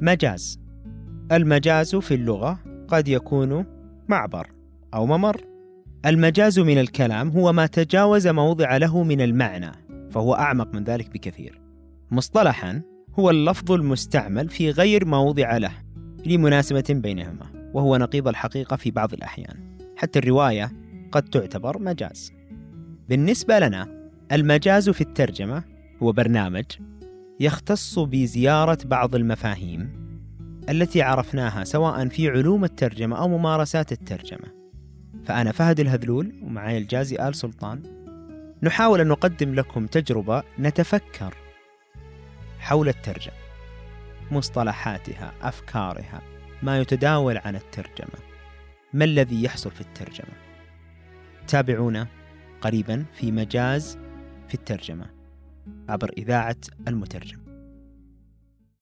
مجاز. المجاز في اللغة قد يكون معبر أو ممر. المجاز من الكلام هو ما تجاوز موضع له من المعنى فهو أعمق من ذلك بكثير. مصطلحا هو اللفظ المستعمل في غير موضع له لمناسبة بينهما وهو نقيض الحقيقة في بعض الأحيان. حتى الرواية قد تعتبر مجاز. بالنسبة لنا المجاز في الترجمة هو برنامج يختص بزيارة بعض المفاهيم التي عرفناها سواء في علوم الترجمة أو ممارسات الترجمة. فأنا فهد الهذلول ومعي الجازي آل سلطان. نحاول أن نقدم لكم تجربة نتفكر حول الترجمة مصطلحاتها أفكارها ما يتداول عن الترجمة ما الذي يحصل في الترجمة. تابعونا قريبا في مجاز في الترجمة. عبر إذاعة المترجم.